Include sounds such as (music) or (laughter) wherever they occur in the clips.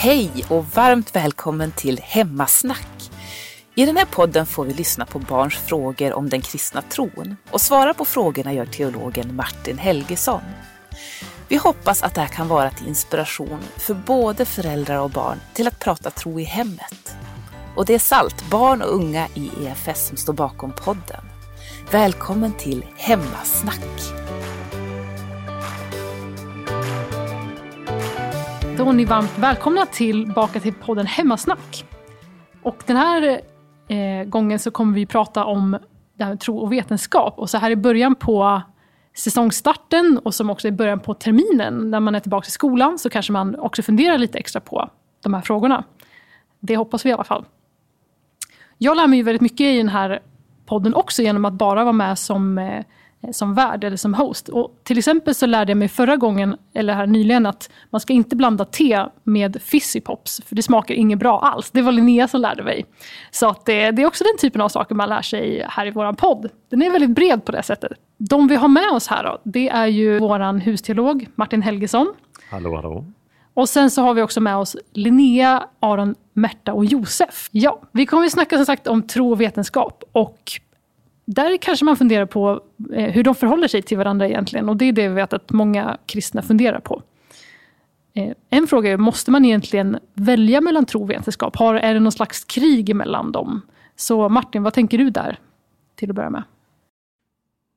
Hej och varmt välkommen till Hemmasnack. I den här podden får vi lyssna på barns frågor om den kristna tron och svara på frågorna gör teologen Martin Helgesson. Vi hoppas att det här kan vara till inspiration för både föräldrar och barn till att prata tro i hemmet. Och det är SALT, barn och unga i EFS som står bakom podden. Välkommen till Hemmasnack! Då är ni varmt välkomna tillbaka till podden Hemmasnack. Och den här eh, gången så kommer vi prata om det här med tro och vetenskap. Och så här i början på säsongstarten och som också i början på terminen, när man är tillbaka i skolan, så kanske man också funderar lite extra på de här frågorna. Det hoppas vi i alla fall. Jag lär mig väldigt mycket i den här podden också genom att bara vara med som Eh, som värd eller som host. Och till exempel så lärde jag mig förra gången, eller här nyligen, att man ska inte blanda te med fizzy pops, för det smakar inget bra alls. Det var Linnea som lärde mig. Så att det, det är också den typen av saker man lär sig här i vår podd. Den är väldigt bred på det sättet. De vi har med oss här då, det är ju vår husteolog Martin Helgesson. Hallå, hallå. Och sen så har vi också med oss Linnea, Aron, Märta och Josef. Ja, vi kommer att snacka som sagt om tro och vetenskap. Och där kanske man funderar på eh, hur de förhåller sig till varandra egentligen. Och det är det vi vet att många kristna funderar på. Eh, en fråga är, måste man egentligen välja mellan tro och vetenskap? Har, är det någon slags krig mellan dem? Så Martin, vad tänker du där? Till att börja med.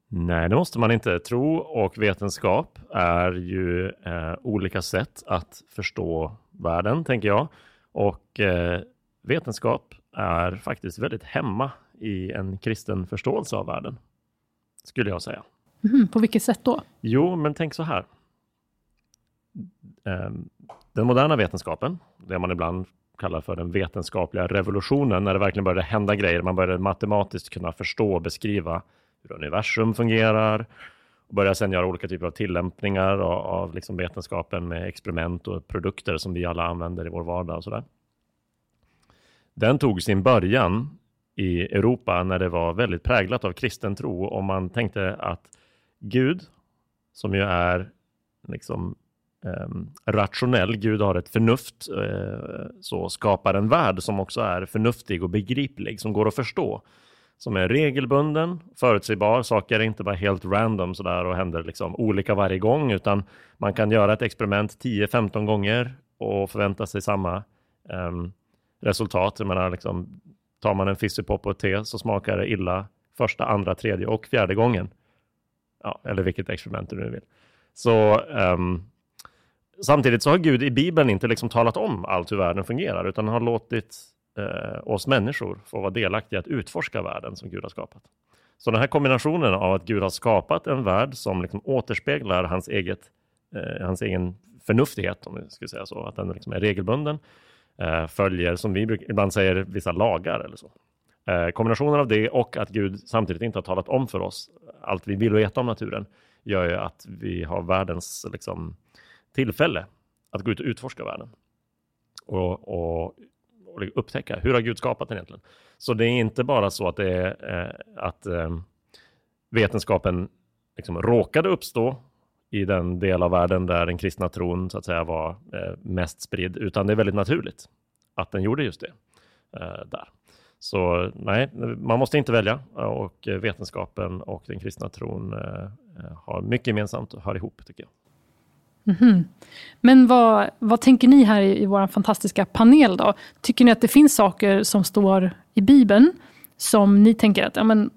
Nej, det måste man inte. Tro och vetenskap är ju eh, olika sätt att förstå världen, tänker jag. Och eh, vetenskap är faktiskt väldigt hemma i en kristen förståelse av världen. Skulle jag säga. Mm, på vilket sätt då? Jo, men tänk så här. Ehm, den moderna vetenskapen, det man ibland kallar för den vetenskapliga revolutionen, när det verkligen började hända grejer, man började matematiskt kunna förstå och beskriva hur universum fungerar och började sedan göra olika typer av tillämpningar av, av liksom vetenskapen med experiment och produkter som vi alla använder i vår vardag och sådär. Den tog sin början i Europa när det var väldigt präglat av kristen tro och man tänkte att Gud, som ju är liksom eh, rationell, Gud har ett förnuft, eh, så skapar en värld som också är förnuftig och begriplig, som går att förstå. Som är regelbunden, förutsägbar, saker är inte bara helt random sådär och händer liksom olika varje gång, utan man kan göra ett experiment 10-15 gånger och förvänta sig samma eh, resultat. Jag menar, liksom, Tar man en fizzypop och ett te så smakar det illa första, andra, tredje och fjärde gången. Ja, eller vilket experiment du nu vill. Så um, samtidigt så har Gud i Bibeln inte liksom talat om allt hur världen fungerar, utan har låtit uh, oss människor få vara delaktiga att utforska världen som Gud har skapat. Så den här kombinationen av att Gud har skapat en värld som liksom återspeglar hans, eget, uh, hans egen förnuftighet, om vi ska säga så, att den liksom är regelbunden, Eh, följer, som vi ibland säger, vissa lagar eller så. Eh, kombinationen av det och att Gud samtidigt inte har talat om för oss allt vi vill veta om naturen gör ju att vi har världens liksom, tillfälle att gå ut och utforska världen. Och, och, och liksom upptäcka, hur har Gud skapat den egentligen? Så det är inte bara så att, det är, eh, att eh, vetenskapen liksom råkade uppstå i den del av världen där den kristna tron så att säga var eh, mest spridd, utan det är väldigt naturligt att den gjorde just det eh, där. Så nej, man måste inte välja och vetenskapen och den kristna tron eh, eh har mycket gemensamt och hör ihop tycker jag. Mm -hmm. Men vad, vad tänker ni här i, i vår fantastiska panel då? Tycker ni att det finns saker som står i Bibeln som ni tänker att ja, men,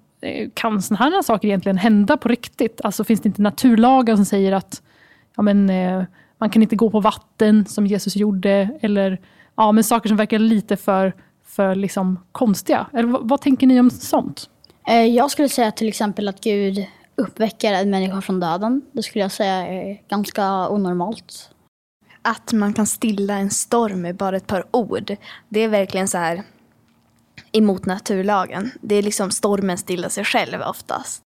kan sådana här saker egentligen hända på riktigt? Alltså finns det inte naturlagar som säger att ja, men, eh, man kan inte gå på vatten som Jesus gjorde? Eller ja, men saker som verkar lite för, för liksom konstiga. Eller vad, vad tänker ni om sånt? Eh, jag skulle säga till exempel att Gud uppväcker en människa från döden. Det skulle jag säga är ganska onormalt. Att man kan stilla en storm med bara ett par ord. Det är verkligen så här emot naturlagen. Det är liksom stormen stillar sig själv oftast.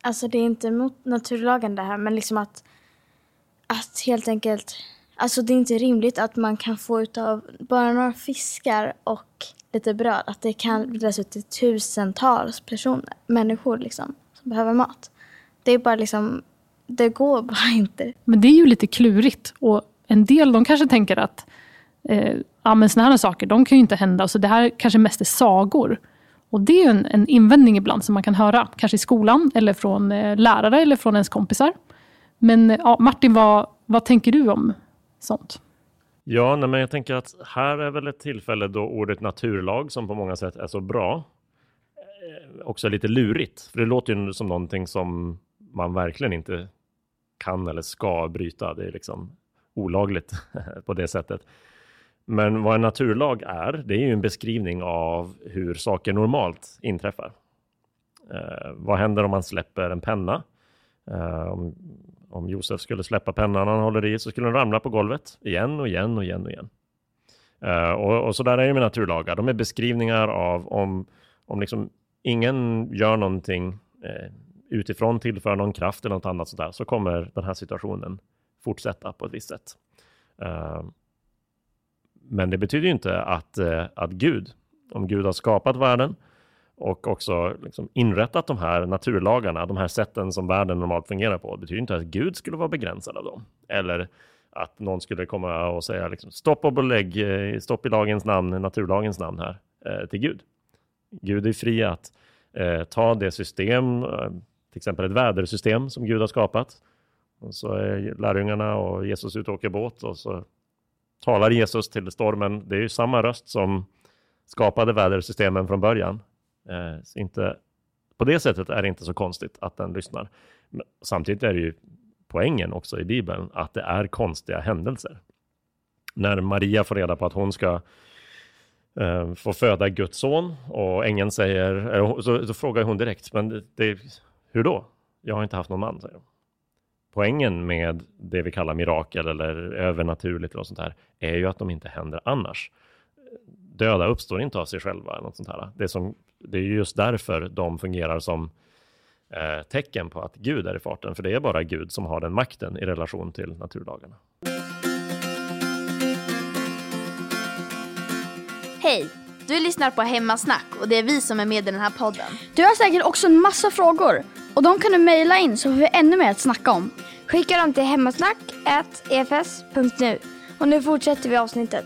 Alltså det är inte emot naturlagen det här, men liksom att, att helt enkelt, alltså det är inte rimligt att man kan få utav bara några fiskar och lite bröd, att det kan delas ut till tusentals personer, människor liksom, som behöver mat. Det är bara liksom, det går bara (laughs) inte. Men det är ju lite klurigt och en del de kanske tänker att eh, ja, men såna här saker, de kan ju inte hända. Så det här kanske mest är sagor. Och det är en, en invändning ibland som man kan höra, kanske i skolan, eller från eh, lärare eller från ens kompisar. Men eh, ja, Martin, vad, vad tänker du om sånt? Ja, nej, men jag tänker att här är väl ett tillfälle då ordet naturlag, som på många sätt är så bra, eh, också är lite lurigt. För det låter ju som någonting som man verkligen inte kan eller ska bryta. Det är liksom olagligt (laughs) på det sättet. Men vad en naturlag är, det är ju en beskrivning av hur saker normalt inträffar. Eh, vad händer om man släpper en penna? Eh, om, om Josef skulle släppa pennan han håller i så skulle den ramla på golvet igen och igen och igen och igen. Eh, och, och så där är det med naturlagar. De är beskrivningar av om, om liksom ingen gör någonting eh, utifrån, tillför någon kraft eller något annat sådär, så kommer den här situationen fortsätta på ett visst sätt. Eh, men det betyder ju inte att, eh, att Gud, om Gud har skapat världen och också liksom inrättat de här naturlagarna, de här sätten som världen normalt fungerar på, betyder inte att Gud skulle vara begränsad av dem. Eller att någon skulle komma och säga liksom, stopp och belägg, eh, stopp i lagens namn, naturlagens namn här, eh, till Gud. Gud är fri att eh, ta det system, till exempel ett vädersystem som Gud har skapat. Och så är lärjungarna och Jesus ute och åker båt och så talar Jesus till stormen. Det är ju samma röst som skapade vädersystemen från början. Eh, inte, på det sättet är det inte så konstigt att den lyssnar. Men samtidigt är det ju poängen också i Bibeln att det är konstiga händelser. När Maria får reda på att hon ska eh, få föda Guds son och ängeln säger, eh, så, så frågar hon direkt, men det, det, hur då? Jag har inte haft någon man, säger hon. Poängen med det vi kallar mirakel eller övernaturligt och sånt här är ju att de inte händer annars. Döda uppstår inte av sig själva. Eller något sånt här. Det, som, det är just därför de fungerar som eh, tecken på att Gud är i farten. För det är bara Gud som har den makten i relation till naturlagarna. Hej! Du lyssnar på Hemmasnack och det är vi som är med i den här podden. Du har säkert också en massa frågor och de kan du mejla in så får vi ännu mer att snacka om. Skicka dem till hemmasnack.efs.nu. Och nu fortsätter vi avsnittet.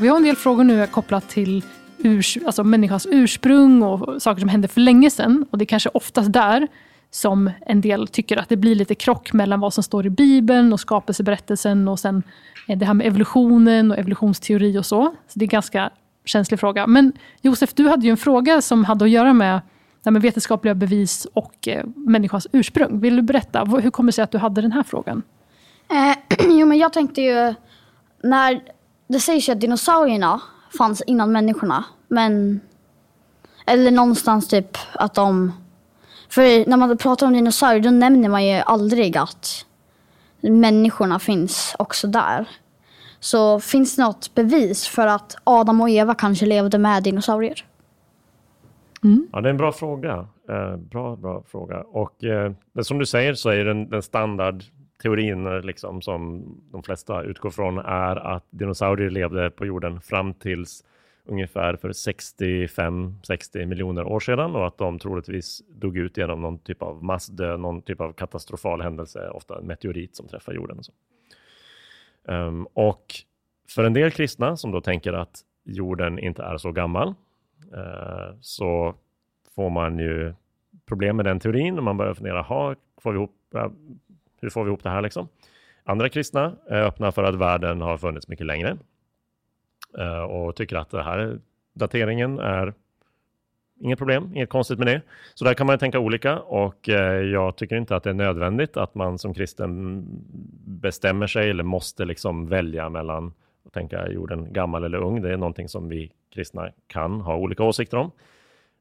Vi har en del frågor nu kopplat till urs, alltså människans ursprung och saker som hände för länge sedan. Och det är kanske oftast där som en del tycker att det blir lite krock mellan vad som står i Bibeln och skapelseberättelsen och sen eh, det här med evolutionen och evolutionsteori och så. Så det är en ganska känslig fråga. Men Josef, du hade ju en fråga som hade att göra med, med vetenskapliga bevis och eh, människans ursprung. Vill du berätta? Hur kommer det sig att du hade den här frågan? Eh, (clears throat) jo, men jag tänkte ju... När det sägs ju att dinosaurierna fanns innan människorna. Men... Eller någonstans typ att de... För när man pratar om dinosaurier då nämner man ju aldrig att människorna finns också där. Så finns det något bevis för att Adam och Eva kanske levde med dinosaurier? Mm. Ja, det är en bra fråga. Eh, bra, bra fråga. Och eh, som du säger så är den, den standardteorin eh, liksom, som de flesta utgår från är att dinosaurier levde på jorden fram tills ungefär för 65-60 miljoner år sedan och att de troligtvis dog ut genom någon typ av massdöd, någon typ av katastrofal händelse, ofta en meteorit som träffar jorden. Och så. Um, och för en del kristna som då tänker att jorden inte är så gammal uh, så får man ju problem med den teorin och man börjar fundera, ha, får vi ihop, uh, hur får vi ihop det här liksom? Andra kristna är öppna för att världen har funnits mycket längre Eh, och tycker att det här dateringen är Inget problem, inget konstigt med det. Så där kan man tänka olika och eh, jag tycker inte att det är nödvändigt att man som kristen bestämmer sig eller måste liksom välja mellan att tänka jorden gammal eller ung. Det är någonting som vi kristna kan ha olika åsikter om.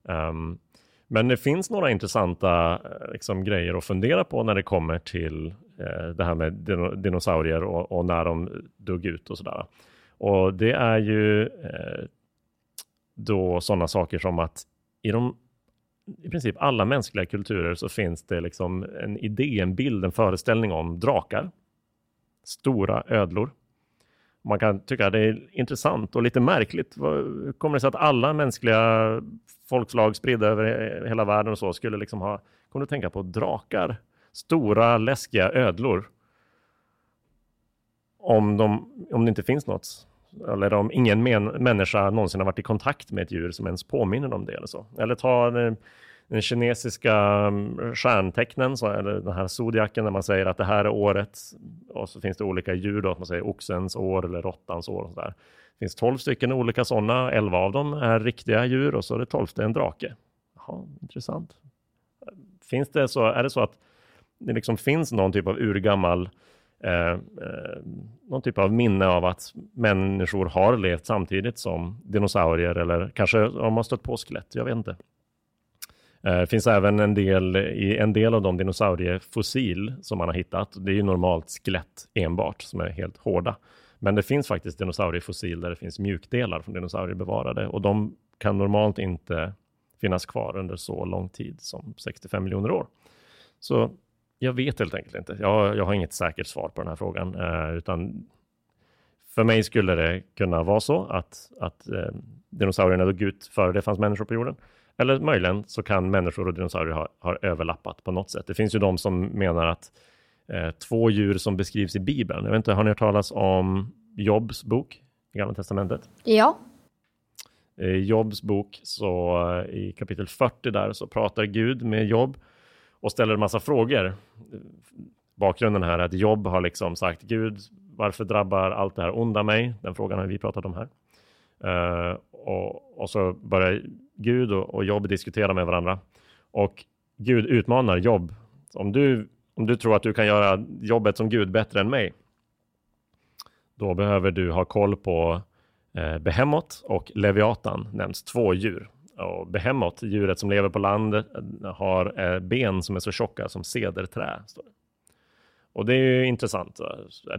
Um, men det finns några intressanta eh, liksom, grejer att fundera på när det kommer till eh, det här med dinosaurier och, och, när de dog ut och sådär. Och det är ju eh, då sådana saker som att i de i princip alla mänskliga kulturer så finns det liksom en idé, en bild, en föreställning om drakar. Stora ödlor. Man kan tycka att det är intressant och lite märkligt. Hur kommer det sig att alla mänskliga folkslag spridda över hela världen och så skulle liksom ha, kommer du tänka på drakar stora läskiga ödlor. Om, de, om det inte finns något. Eller om ingen men, människa någonsin har varit i kontakt med ett djur som ens påminner om det. Eller, så. eller ta den, den kinesiska mm, stjärntecknen, så, eller den här zodiaken, där man säger att det här är året. Och så finns det olika djur, då, att man säger oxens år eller råttans år. Och så där. Det finns tolv stycken olika sådana, elva av dem är riktiga djur och så är det tolfte en drake. Jaha, intressant. Finns det så, är det så att det liksom finns någon typ av urgammal Eh, eh, någon typ av minne av att människor har levt samtidigt som dinosaurier eller kanske har man stött på skelett, jag vet inte. Eh, det finns även en del i en del av de dinosauriefossil som man har hittat. Det är ju normalt skelett enbart som är helt hårda. Men det finns faktiskt dinosauriefossil där det finns mjukdelar från dinosaurier bevarade och de kan normalt inte finnas kvar under så lång tid som 65 miljoner år. Så jag vet helt enkelt inte. Jag, jag har inget säkert svar på den här frågan, eh, utan för mig skulle det kunna vara så att, att eh, dinosaurierna dog ut före det fanns människor på jorden. Eller möjligen så kan människor och dinosaurier ha, ha överlappat på något sätt. Det finns ju de som menar att eh, två djur som beskrivs i Bibeln, jag vet inte, har ni hört talas om Jobs bok i Gamla Testamentet? Ja. I Jobs bok, så eh, i kapitel 40 där, så pratar Gud med Job och ställer en massa frågor. Bakgrunden här är att Job har liksom sagt Gud, varför drabbar allt det här onda mig? Den frågan har vi pratat om här. Uh, och, och, så börjar Gud och, och Job diskutera med varandra. Och Gud utmanar Job. Om du, om du tror att du kan göra jobbet som Gud bättre än mig, då behöver du ha koll på eh, Behemot och Leviatan, nämns två djur. Och Behemot, djuret som lever på land, eh, har eh, ben som är så tjocka som cederträ. Och det är ju intressant.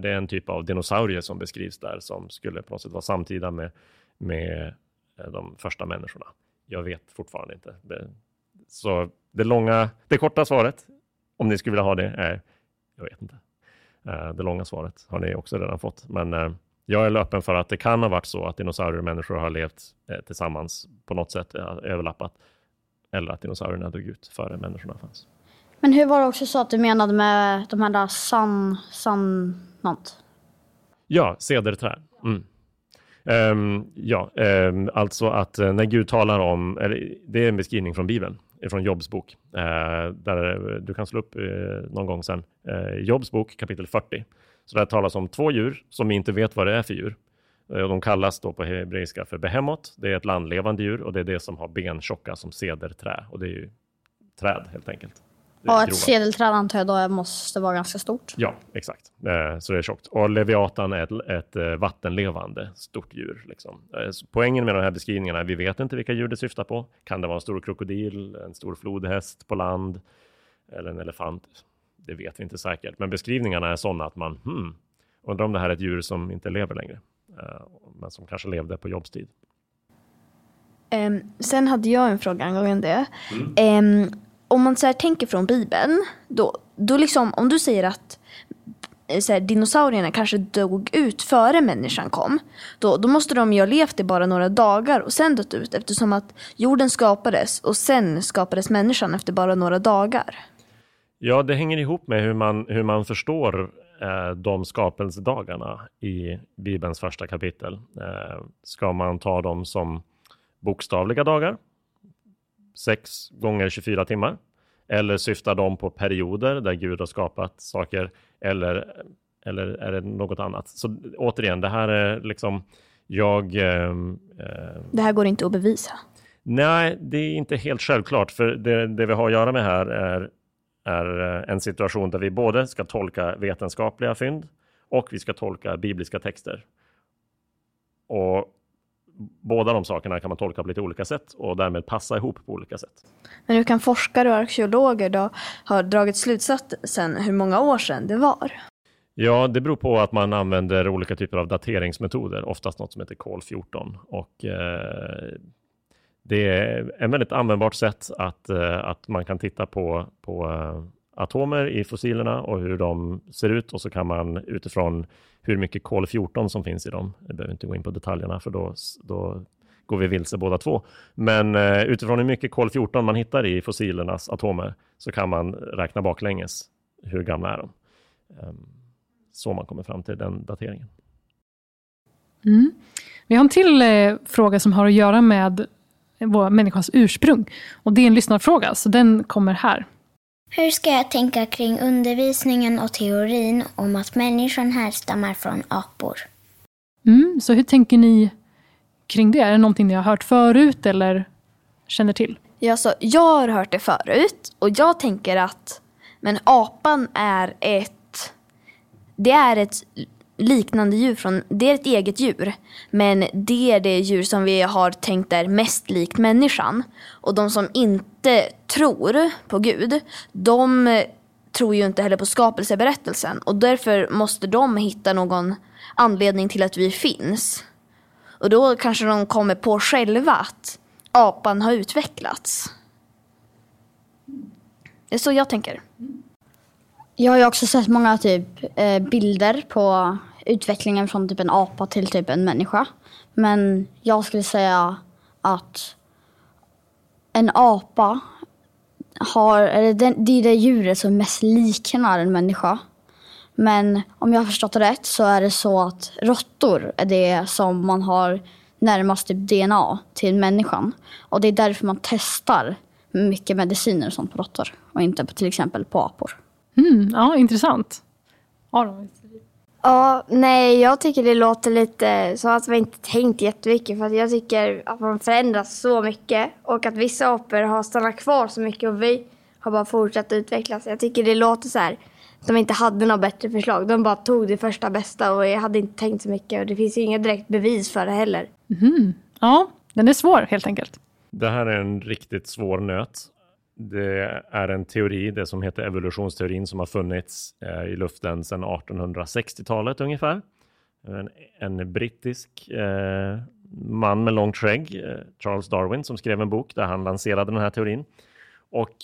Det är en typ av dinosaurie som beskrivs där som skulle på något sätt vara samtida med, med eh, de första människorna. Jag vet fortfarande inte. Det, så det långa, det korta svaret, om ni skulle vilja ha det, är jag vet inte. Det långa svaret har ni också redan fått. Men jag är öppen för att det kan ha varit så att dinosaurier och människor har levt eh, tillsammans på något sätt, överlappat. Eller att dinosaurierna dog ut före människorna fanns. Men hur var det också så att du menade med de här där san, san, något? Ja, cederträd. Mm. Um, ja, um, alltså att uh, när Gud talar om, eller, det är en beskrivning från Bibeln, från Jobs bok, uh, där du kan slå upp uh, någon gång sen, Jobs bok kapitel 40. Så det talas om två djur som vi inte vet vad det är för djur. Eh, de kallas då på hebreiska för behemot. Det är ett landlevande djur och det är det som har ben tjocka som cederträ. Och det är ju träd helt enkelt. Ja, ett sedelträd antar jag då måste vara ganska stort. Ja, exakt. Eh, så det är tjockt. Och leviatan är ett, ett eh, vattenlevande stort djur. Liksom. Poängen med de här beskrivningarna är att vi vet inte vilka djur det syftar på. Kan det vara en stor krokodil, en stor flodhäst på land eller en elefant? Det vet vi inte säkert. Men beskrivningarna är sådana att man hmm, undrar om det här är ett djur som inte lever längre. Uh, men som kanske levde på jobbstid. Um, sen hade jag en fråga angående det. Mm. Um, om man så här, tänker från Bibeln, då, då liksom, om du säger att eh, så här, dinosaurierna kanske dog ut före människan kom, då, då måste de ju ha levt i bara några dagar och sen dött ut eftersom att jorden skapades och sen skapades människan efter bara några dagar. Ja, det hänger ihop med hur man, hur man förstår eh, de skapelsedagarna i Bibelns första kapitel. Eh, ska man ta dem som bokstavliga dagar, sex gånger 24 timmar, eller syftar de på perioder där Gud har skapat saker, eller, eller är det något annat? Så återigen, det här är liksom, jag... Eh, eh det här går inte att bevisa. Nej, det är inte helt självklart, för det, det vi har att göra med här är är eh, en situation där vi både ska tolka vetenskapliga fynd och vi ska tolka bibliska texter. Och båda de sakerna kan man tolka på lite olika sätt och därmed passa ihop på olika sätt. Men hur kan forskare och arkeologer då ha dragit slutsatsen hur många år sedan det var? Ja, det beror på att man använder olika typer av dateringsmetoder, oftast något som heter kol 14 och eh, det är ett väldigt användbart sätt att, eh, att man kan titta på, på eh, atomer i fossilerna och hur de ser ut och så kan man utifrån hur mycket kol-14 som finns i dem, jag behöver inte gå in på detaljerna för då, då går vi vilse båda två. Men eh, utifrån hur mycket kol-14 man hittar i fossilernas atomer så kan man räkna baklänges hur gamla är de? Ehm, så man kommer fram till den dateringen. Mm. Vi har en till eh, fråga som har att göra med vår människans ursprung. Och det är en lyssnarfråga, så den kommer här. Hur ska jag tänka kring undervisningen och teorin om att människan härstammar från apor? Mm, så hur tänker ni kring det? Är det någonting ni har hört förut eller känner till? Ja, så jag har hört det förut och jag tänker att men apan är ett det är ett liknande djur från, det är ett eget djur. Men det är det djur som vi har tänkt är mest likt människan. Och de som inte tror på Gud, de eh, tror ju inte heller på skapelseberättelsen. Och därför måste de hitta någon anledning till att vi finns. Och då kanske de kommer på själva att apan har utvecklats. Det är så jag tänker. Jag har ju också sett många typ eh, bilder på utvecklingen från typ en apa till typ en människa. Men jag skulle säga att en apa har, eller det är det djuret som mest liknar en människa. Men om jag har förstått det rätt så är det så att råttor är det som man har närmast typ DNA till människan. Och det är därför man testar mycket mediciner och sånt på råttor och inte på, till exempel på apor. Mm, ja, intressant. Aron? Ja, nej, jag tycker det låter lite så att vi inte tänkt jättemycket. För att jag tycker att man förändras så mycket. Och att vissa apor har stannat kvar så mycket och vi har bara fortsatt utvecklas. Jag tycker det låter så här. De inte hade något bättre förslag. De bara tog det första bästa och jag hade inte tänkt så mycket. Och det finns ju inga direkt bevis för det heller. Mm. Ja, den är svår helt enkelt. Det här är en riktigt svår nöt. Det är en teori, det som heter evolutionsteorin, som har funnits eh, i luften sedan 1860-talet ungefär. En, en brittisk eh, man med långt skägg, eh, Charles Darwin, som skrev en bok där han lanserade den här teorin. Och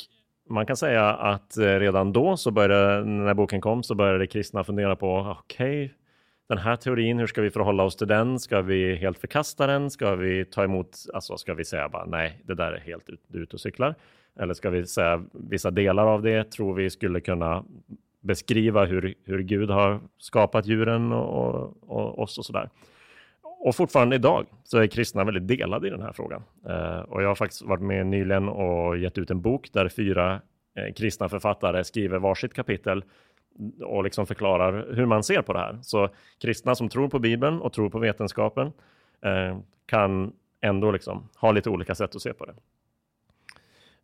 man kan säga att eh, redan då, så började, när boken kom, så började kristna fundera på, okej, okay, den här teorin, hur ska vi förhålla oss till den? Ska vi helt förkasta den? Ska vi ta emot, alltså ska vi säga bara nej, det där är helt ut, ut och cyklar? Eller ska vi säga vissa delar av det, tror vi skulle kunna beskriva hur, hur Gud har skapat djuren och, och, och oss och sådär. Och fortfarande idag så är kristna väldigt delade i den här frågan. Eh, och jag har faktiskt varit med nyligen och gett ut en bok där fyra eh, kristna författare skriver varsitt kapitel och liksom förklarar hur man ser på det här. Så kristna som tror på Bibeln och tror på vetenskapen eh, kan ändå liksom ha lite olika sätt att se på det.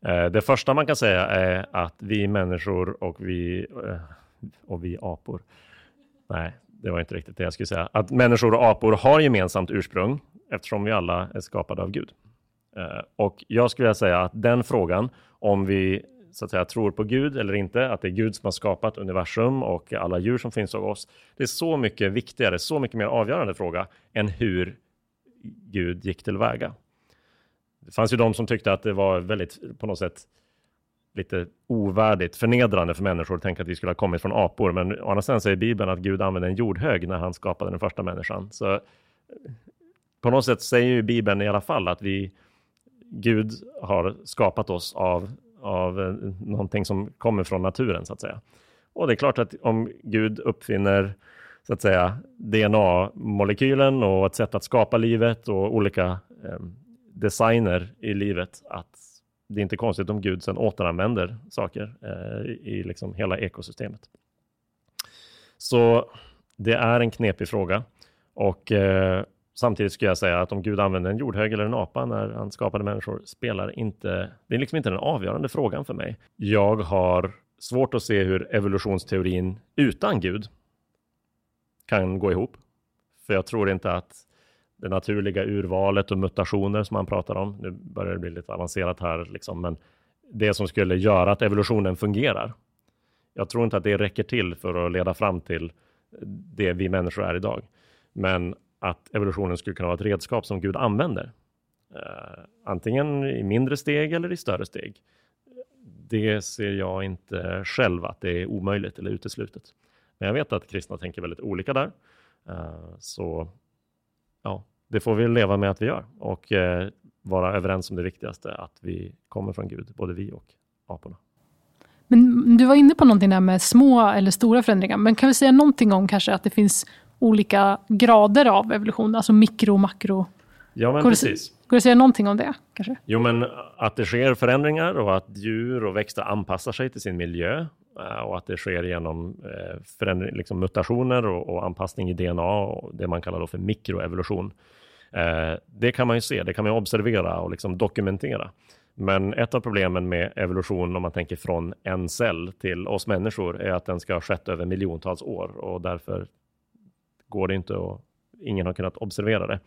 Eh, det första man kan säga är att vi människor och vi, eh, och vi apor, nej, det var inte riktigt det jag skulle säga, att människor och apor har gemensamt ursprung eftersom vi alla är skapade av Gud. Eh, och jag skulle säga att den frågan, om vi så att säga, tror på Gud eller inte, att det är Gud som har skapat universum och alla djur som finns av oss, det är så mycket viktigare, så mycket mer avgörande fråga än hur Gud gick tillväga. Det fanns ju de som tyckte att det var väldigt, på något sätt, lite ovärdigt, förnedrande för människor att tänka att vi skulle ha kommit från apor. Men å andra sidan säger Bibeln att Gud använde en jordhög när han skapade den första människan. Så på något sätt säger ju Bibeln i alla fall att vi, Gud har skapat oss av, av eh, någonting som kommer från naturen, så att säga. Och det är klart att om Gud uppfinner så att säga DNA-molekylen och ett sätt att skapa livet och olika eh, designer i livet att det är inte konstigt om Gud sen återanvänder saker eh, i liksom hela ekosystemet. Så det är en knepig fråga och eh, samtidigt skulle jag säga att om Gud använder en jordhög eller en apa när han skapade människor spelar inte, det är liksom inte den avgörande frågan för mig. Jag har svårt att se hur evolutionsteorin utan Gud kan gå ihop. För jag tror inte att det naturliga urvalet och mutationer som man pratar om. Nu börjar det bli lite avancerat här, liksom, men det som skulle göra att evolutionen fungerar. Jag tror inte att det räcker till för att leda fram till det vi människor är idag. Men att evolutionen skulle kunna vara ett redskap som Gud använder. Uh, antingen i mindre steg eller i större steg. Det ser jag inte själv att det är omöjligt eller uteslutet. Men jag vet att kristna tänker väldigt olika där. Uh, så ja, det får vi leva med att vi gör och eh, vara överens om det viktigaste, att vi kommer från Gud, både vi och aporna. Men du var inne på någonting där med små eller stora förändringar. Men kan vi säga någonting om kanske att det finns olika grader av evolution? Alltså mikro och makro. Ja, men Går det- precis. Går det att säga någonting om det? Kanske? Jo, men att det sker förändringar och att djur och växter anpassar sig till sin miljö eh, och att det sker genom eh, liksom mutationer och, och anpassning i DNA och det man kallar då för mikroevolution. Eh, Det kan man ju se, det kan man observera och liksom dokumentera. Men ett av problemen med evolution, om man tänker från en cell till oss människor, är att den ska ha skett över miljontals år och därför går det inte och ingen har kunnat observera det.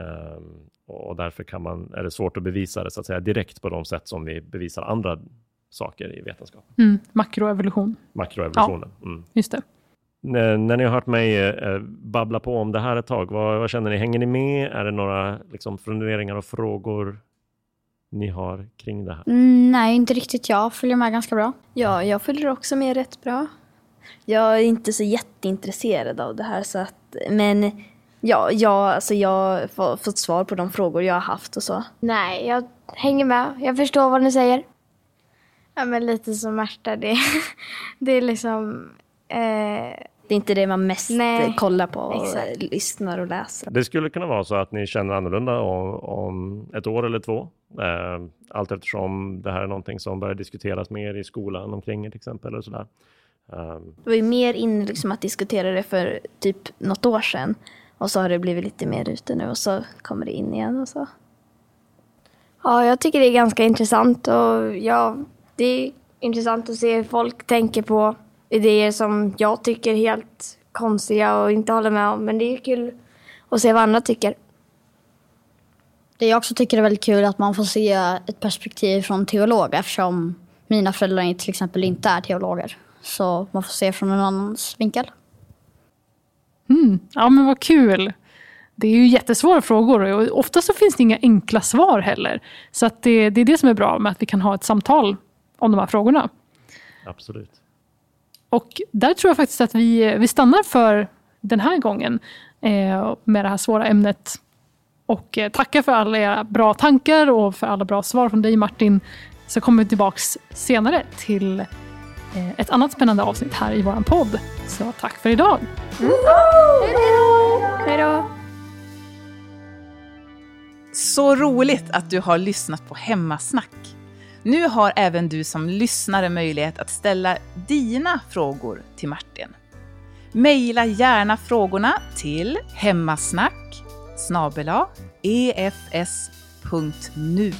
Ehm, och därför kan man, är det svårt att bevisa det så att säga, direkt på de sätt som vi bevisar andra saker i vetenskapen. Mm, makroevolution, Makroevolutionen. Mm. just det. När, när ni har hört mig eh, babbla på om det här ett tag, vad, vad känner ni? Hänger ni med? Är det några liksom, funderingar och frågor ni har kring det här? Mm, nej, inte riktigt. Jag följer med ganska bra. Ja, jag följer också med rätt bra. Jag är inte så jätteintresserad av det här så att, men ja, jag, alltså jag har få- fått svar på de frågor jag har haft och så. Nej, jag hänger med. Jag förstår vad ni säger. Ja, men lite som Märta. Det, (laughs) det är liksom... Eh, Det är inte det man mest Nej, kollar på och exakt. lyssnar och läser. Det skulle kunna vara så att ni känner annorlunda om, om ett år eller två. Eh, allt eftersom det här är någonting som börjar diskuteras mer i skolan omkring till exempel. Och sådär. Eh, Det var ju mer inne liksom att diskutera det för typ något år sedan. Och så har det blivit lite mer ute nu och så kommer det in igen och så. ja, jag tycker det är ganska intressant. Och ja, det är intressant att se hur folk tänker på idéer som jag tycker är helt konstiga och inte håller med om. Men det är kul att se vad andra tycker. Det jag också tycker är väldigt kul är att man får se ett perspektiv från teologer eftersom mina föräldrar till exempel inte är teologer. Så man får se från en annans vinkel. Ja, men vad kul. Det är ju jättesvåra frågor och ofta så finns det inga enkla svar heller. Så att det, det är det som är bra med att vi kan ha ett samtal om de här frågorna. absolut. Och där tror jag faktiskt att vi, vi stannar för den här gången eh, med det här svåra ämnet. Och eh, tackar för alla era bra tankar och för alla bra svar från dig Martin. Så kommer vi tillbaks senare till eh, ett annat spännande avsnitt här i våran podd. Så tack för idag! Hej då! Så roligt att du har lyssnat på Hemmasnack. Nu har även du som lyssnare möjlighet att ställa dina frågor till Martin. Maila gärna frågorna till hemmasnack snabel-a efs.nu.